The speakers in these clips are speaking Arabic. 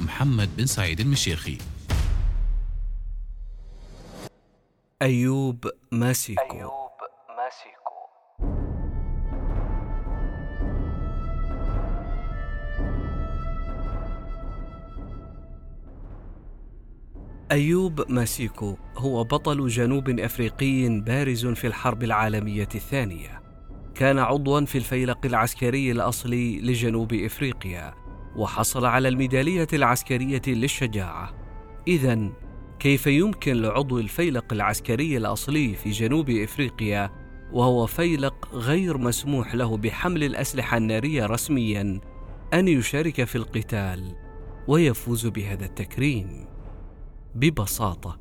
محمد بن سعيد المشيخي أيوب ماسيكو. أيوب ماسيكو. أيوب ماسيكو هو بطل جنوب أفريقي بارز في الحرب العالمية الثانية. كان عضوا في الفيلق العسكري الأصلي لجنوب إفريقيا. وحصل على الميدالية العسكرية للشجاعة. إذا كيف يمكن لعضو الفيلق العسكري الأصلي في جنوب إفريقيا وهو فيلق غير مسموح له بحمل الأسلحة النارية رسميا أن يشارك في القتال ويفوز بهذا التكريم؟ ببساطة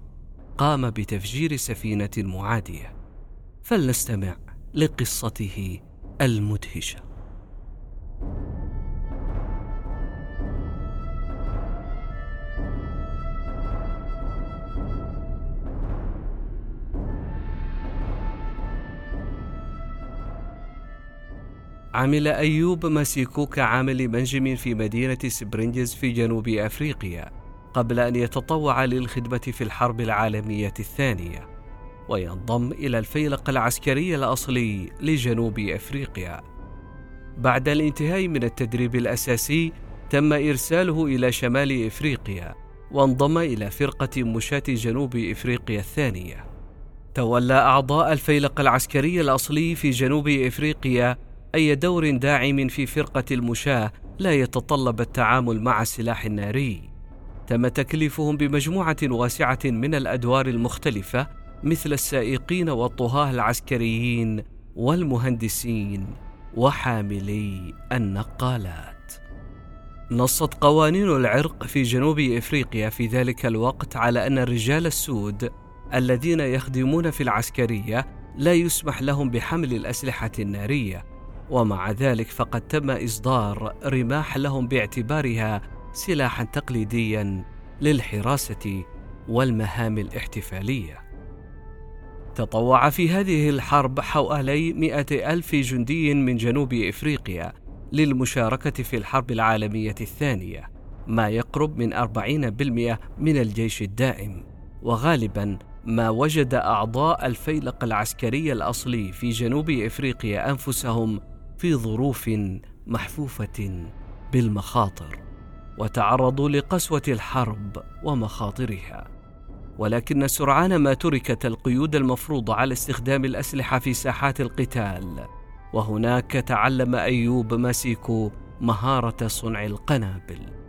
قام بتفجير سفينة معادية. فلنستمع لقصته المدهشة. عمل أيوب ماسيكو كعامل منجم في مدينة سبرينجز في جنوب أفريقيا قبل أن يتطوع للخدمة في الحرب العالمية الثانية وينضم إلى الفيلق العسكري الأصلي لجنوب أفريقيا. بعد الانتهاء من التدريب الأساسي تم إرساله إلى شمال إفريقيا وانضم إلى فرقة مشاة جنوب إفريقيا الثانية. تولى أعضاء الفيلق العسكري الأصلي في جنوب إفريقيا أي دور داعم في فرقة المشاة لا يتطلب التعامل مع السلاح الناري. تم تكليفهم بمجموعة واسعة من الأدوار المختلفة مثل السائقين والطهاة العسكريين والمهندسين وحاملي النقالات. نصت قوانين العرق في جنوب إفريقيا في ذلك الوقت على أن الرجال السود الذين يخدمون في العسكرية لا يسمح لهم بحمل الأسلحة النارية ومع ذلك فقد تم إصدار رماح لهم باعتبارها سلاحا تقليديا للحراسة والمهام الاحتفالية. تطوع في هذه الحرب حوالي مئة ألف جندي من جنوب إفريقيا للمشاركة في الحرب العالمية الثانية ما يقرب من أربعين بالمئة من الجيش الدائم. وغالبا ما وجد أعضاء الفيلق العسكري الأصلي في جنوب إفريقيا أنفسهم في ظروف محفوفة بالمخاطر وتعرضوا لقسوة الحرب ومخاطرها. ولكن سرعان ما تركت القيود المفروضه على استخدام الأسلحة في ساحات القتال. وهناك تعلم أيوب ماسيكو مهارة صنع القنابل.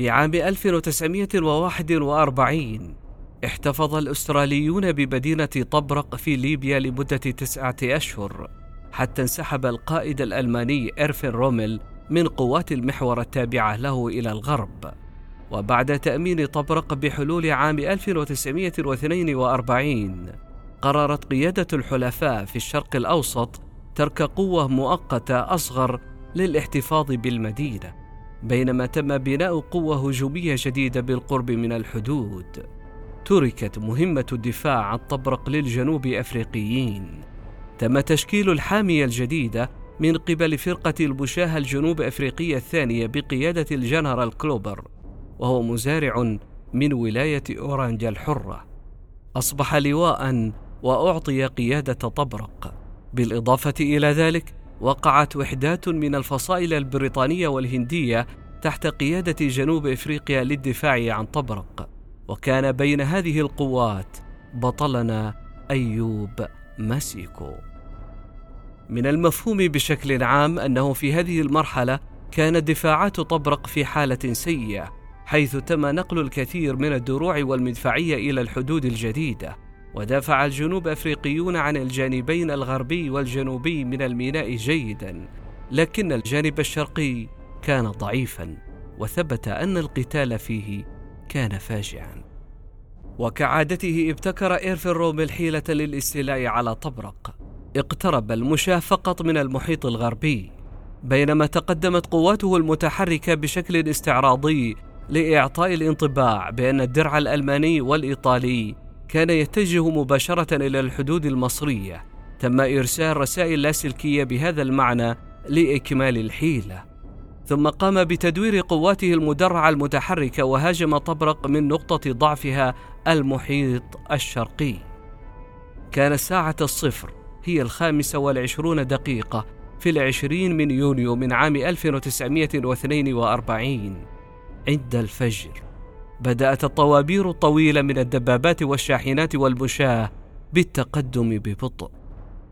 في عام 1941 احتفظ الأستراليون بمدينة طبرق في ليبيا لمدة تسعة أشهر حتى انسحب القائد الألماني إرفن رومل من قوات المحور التابعة له إلى الغرب. وبعد تأمين طبرق بحلول عام 1942 قررت قيادة الحلفاء في الشرق الأوسط ترك قوة مؤقتة أصغر للاحتفاظ بالمدينة. بينما تم بناء قوة هجومية جديدة بالقرب من الحدود. تركت مهمة الدفاع عن طبرق للجنوب أفريقيين. تم تشكيل الحامية الجديدة من قبل فرقة المشاة الجنوب أفريقية الثانية بقيادة الجنرال كلوبر وهو مزارع من ولاية أورانجا الحرة. أصبح لواء وأعطي قيادة طبرق. بالإضافة إلى ذلك وقعت وحدات من الفصائل البريطانية والهندية تحت قيادة جنوب إفريقيا للدفاع عن طبرق. وكان بين هذه القوات بطلنا أيوب ماسيكو. من المفهوم بشكل عام أنه في هذه المرحلة كانت دفاعات طبرق في حالة سيئة حيث تم نقل الكثير من الدروع والمدفعية إلى الحدود الجديدة. ودافع الجنوب أفريقيون عن الجانبين الغربي والجنوبي من الميناء جيدا لكن الجانب الشرقي كان ضعيفا وثبت أن القتال فيه كان فاجعا. وكعادته ابتكر إيرفن رومل حيلة للاستيلاء على طبرق. اقترب المشاة فقط من المحيط الغربي بينما تقدمت قواته المتحركة بشكل استعراضي لإعطاء الانطباع بأن الدرع الألماني والإيطالي كان يتجه مباشرة إلى الحدود المصرية تم إرسال رسائل لاسلكية بهذا المعنى لإكمال الحيلة. ثم قام بتدوير قواته المدرعة المتحركة وهاجم طبرق من نقطة ضعفها المحيط الشرقي. كان ساعة الصفر هي الخامسة والعشرون دقيقة في العشرين من يونيو من عام 1942 عند الفجر. بدأت الطوابير الطويلة من الدبابات والشاحنات والمشاة بالتقدم ببطء.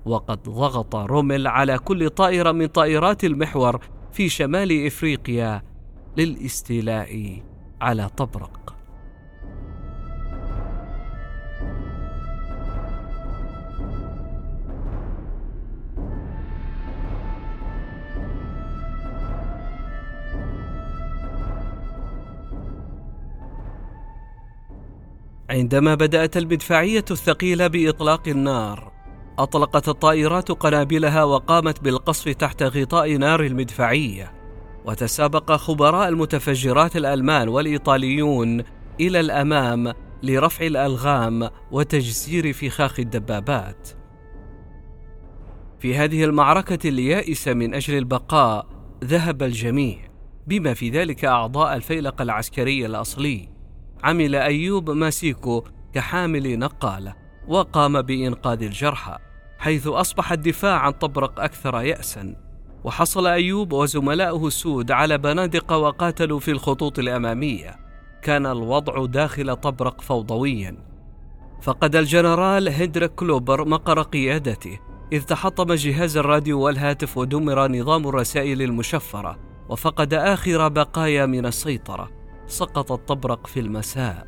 وقد ضغط رومل على كل طائرة من طائرات المحور في شمال إفريقيا للاستيلاء على طبرق. عندما بدأت المدفعية الثقيلة بإطلاق النار أطلقت الطائرات قنابلها وقامت بالقصف تحت غطاء نار المدفعية وتسابق خبراء المتفجرات الألمان والإيطاليون إلى الأمام لرفع الألغام وتجسير فخاخ الدبابات. في هذه المعركة اليائسة من أجل البقاء ذهب الجميع بما في ذلك أعضاء الفيلق العسكري الأصلي. عمل أيوب ماسيكو كحامل نقالة وقام بإنقاذ الجرحى حيث أصبح الدفاع عن طبرق أكثر يأسا. وحصل أيوب وزملائه السود على بنادق وقاتلوا في الخطوط الأمامية. كان الوضع داخل طبرق فوضويا. فقد الجنرال هندريك كلوبر مقر قيادته إذ تحطم جهاز الراديو والهاتف ودمر نظام الرسائل المشفرة وفقد آخر بقايا من السيطرة. سقطت طبرق في المساء.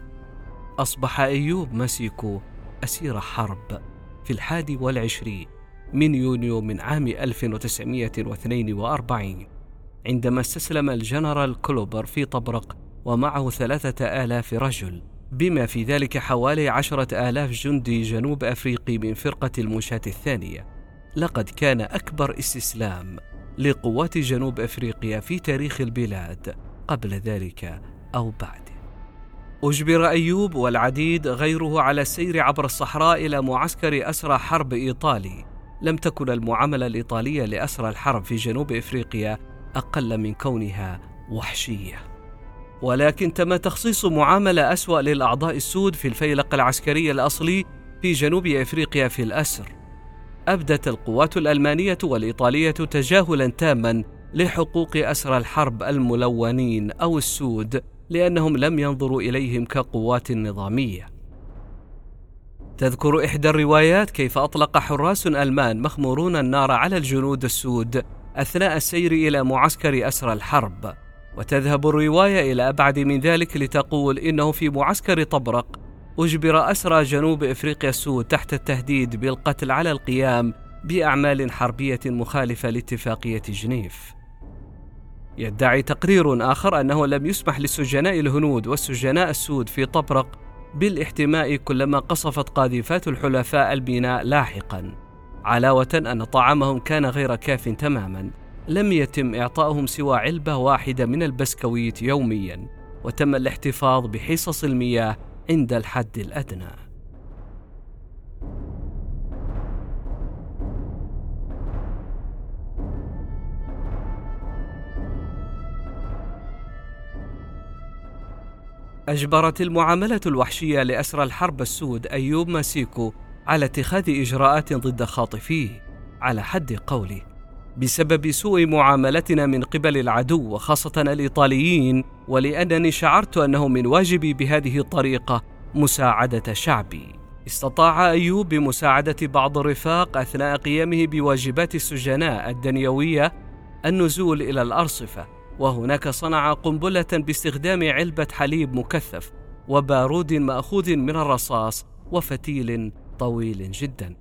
أصبح أيوب مسيكو أسير حرب في الحادي والعشرين من يونيو من عام 1942 عندما استسلم الجنرال كلوبر في طبرق ومعه ثلاثة آلاف رجل بما في ذلك حوالي عشرة آلاف جندي جنوب أفريقي من فرقة المشاة الثانية. لقد كان أكبر استسلام لقوات جنوب أفريقيا في تاريخ البلاد قبل ذلك أو بعد. أجبر أيوب والعديد غيره على السير عبر الصحراء إلى معسكر أسرى حرب إيطالي. لم تكن المعاملة الإيطالية لأسرى الحرب في جنوب إفريقيا أقل من كونها وحشية. ولكن تم تخصيص معاملة أسوأ للأعضاء السود في الفيلق العسكري الأصلي في جنوب إفريقيا في الأسر. أبدت القوات الألمانية والإيطالية تجاهلا تاما لحقوق أسرى الحرب الملونين أو السود لأنهم لم ينظروا إليهم كقوات نظامية. تذكر إحدى الروايات كيف أطلق حراس ألمان مخمورون النار على الجنود السود أثناء السير إلى معسكر أسرى الحرب، وتذهب الرواية إلى أبعد من ذلك لتقول إنه في معسكر طبرق أجبر أسرى جنوب إفريقيا السود تحت التهديد بالقتل على القيام بأعمال حربية مخالفة لاتفاقية جنيف. يدعي تقرير آخر أنه لم يسمح للسجناء الهنود والسجناء السود في طبرق بالاحتماء كلما قصفت قاذفات الحلفاء الميناء لاحقا. علاوة أن طعامهم كان غير كاف تماما. لم يتم إعطائهم سوى علبة واحدة من البسكويت يوميا وتم الاحتفاظ بحصص المياه عند الحد الأدنى. أجبرت المعاملة الوحشية لأسرى الحرب السود أيوب ماسيكو على اتخاذ إجراءات ضد خاطفيه. على حد قوله بسبب سوء معاملتنا من قبل العدو وخاصة الإيطاليين ولأنني شعرت أنه من واجبي بهذه الطريقة مساعدة شعبي. استطاع أيوب بمساعدة بعض الرفاق أثناء قيامه بواجبات السجناء الدنيوية النزول إلى الأرصفة. وهناك صنع قنبلة باستخدام علبة حليب مكثف وبارود مأخوذ من الرصاص وفتيل طويل جدا.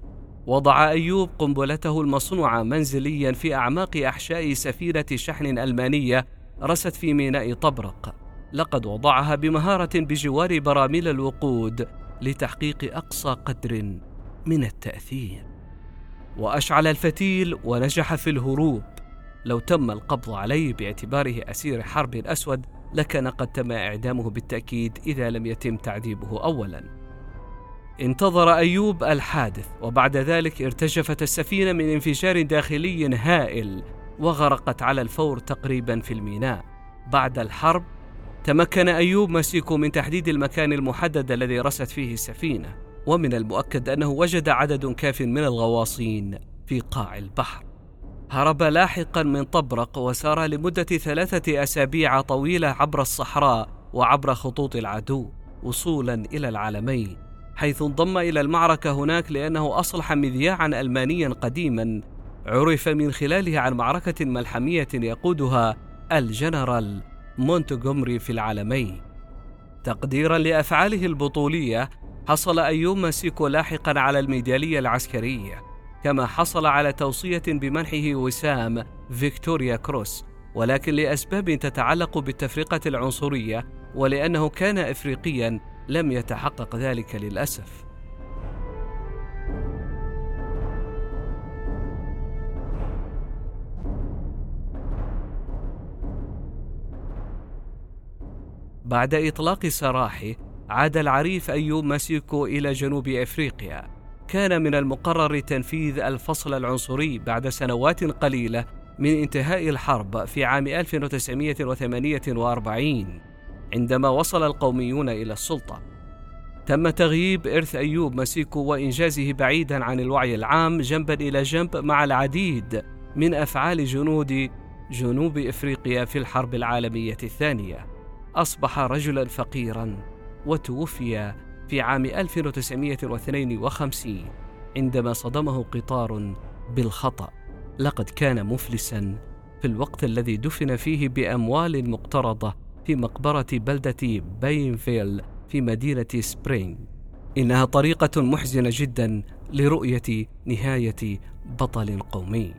وضع أيوب قنبلته المصنوعة منزليا في أعماق أحشاء سفينة شحن ألمانية رست في ميناء طبرق. لقد وضعها بمهارة بجوار براميل الوقود لتحقيق أقصى قدر من التأثير. وأشعل الفتيل ونجح في الهروب. لو تم القبض عليه باعتباره أسير حرب أسود لكان قد تم إعدامه بالتأكيد إذا لم يتم تعذيبه أولاً. انتظر أيوب الحادث وبعد ذلك ارتجفت السفينة من انفجار داخلي هائل وغرقت على الفور تقريبا في الميناء. بعد الحرب تمكن أيوب مسيكو من تحديد المكان المحدد الذي رست فيه السفينة ومن المؤكد أنه وجد عدد كاف من الغواصين في قاع البحر. هرب لاحقا من طبرق وسار لمدة ثلاثة أسابيع طويلة عبر الصحراء وعبر خطوط العدو وصولا إلى العالمين حيث انضم إلى المعركة هناك لأنه أصلح مذياعا ألمانيا قديما. عرف من خلاله عن معركة ملحمية يقودها الجنرال مونتغومري في العلمين. تقديرا لأفعاله البطولية حصل أيوب ماسيكو لاحقا على الميدالية العسكرية. كما حصل على توصية بمنحه وسام فيكتوريا كروس ولكن لأسباب تتعلق بالتفرقة العنصرية ولأنه كان إفريقيا لم يتحقق ذلك للأسف. بعد إطلاق سراحه عاد العريف أيوب ماسيكو إلى جنوب إفريقيا. كان من المقرر تنفيذ الفصل العنصري بعد سنوات قليلة من انتهاء الحرب في عام 1948 عندما وصل القوميون إلى السلطة. تم تغييب إرث أيوب مسيكو وإنجازه بعيدا عن الوعي العام جنبا إلى جنب مع العديد من أفعال جنود جنوب إفريقيا في الحرب العالمية الثانية. أصبح رجلا فقيرا وتوفي في عام 1952 عندما صدمه قطار بالخطأ. لقد كان مفلسا في الوقت الذي دفن فيه بأموال مقترضة في مقبرة بلدة باينفيل في مدينة سبرينغز. إنها طريقة محزنة جدا لرؤية نهاية بطل قومي.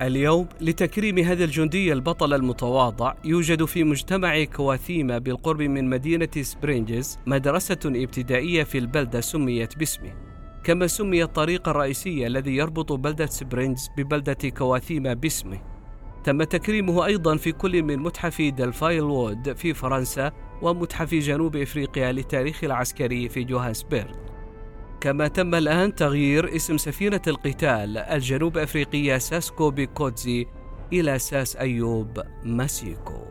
اليوم لتكريم هذا الجندي البطل المتواضع يوجد في مجتمع كواثيما بالقرب من مدينة سبرينجز مدرسة ابتدائية في البلدة سميت باسمه. كما سمي الطريق الرئيسي الذي يربط بلدة سبرينجز ببلدة كواثيما باسمه. تم تكريمه أيضا في كل من متحف ديلفيل وود في فرنسا ومتحف جنوب إفريقيا للتاريخ العسكري في جوهانسبرغ. كما تم الآن تغيير اسم سفينة القتال الجنوب أفريقية ساسكو بيكوتزي إلى ساس أيوب ماسيكو.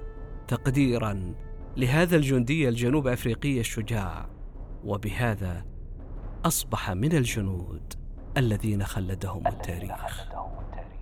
تقديرا لهذا الجندي الجنوب أفريقي الشجاع. وبهذا أصبح من الجنود الذين خلدهم التاريخ. خلدهم التاريخ.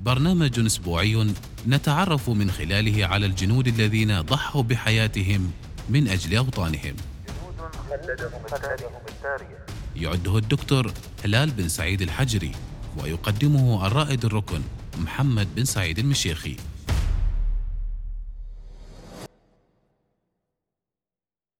برنامج أسبوعي نتعرف من خلاله على الجنود الذين ضحوا بحياتهم من أجل أوطانهم. يعده الدكتور هلال بن سعيد الحجري ويقدمه الرائد الركن محمد بن سعيد المشيخي.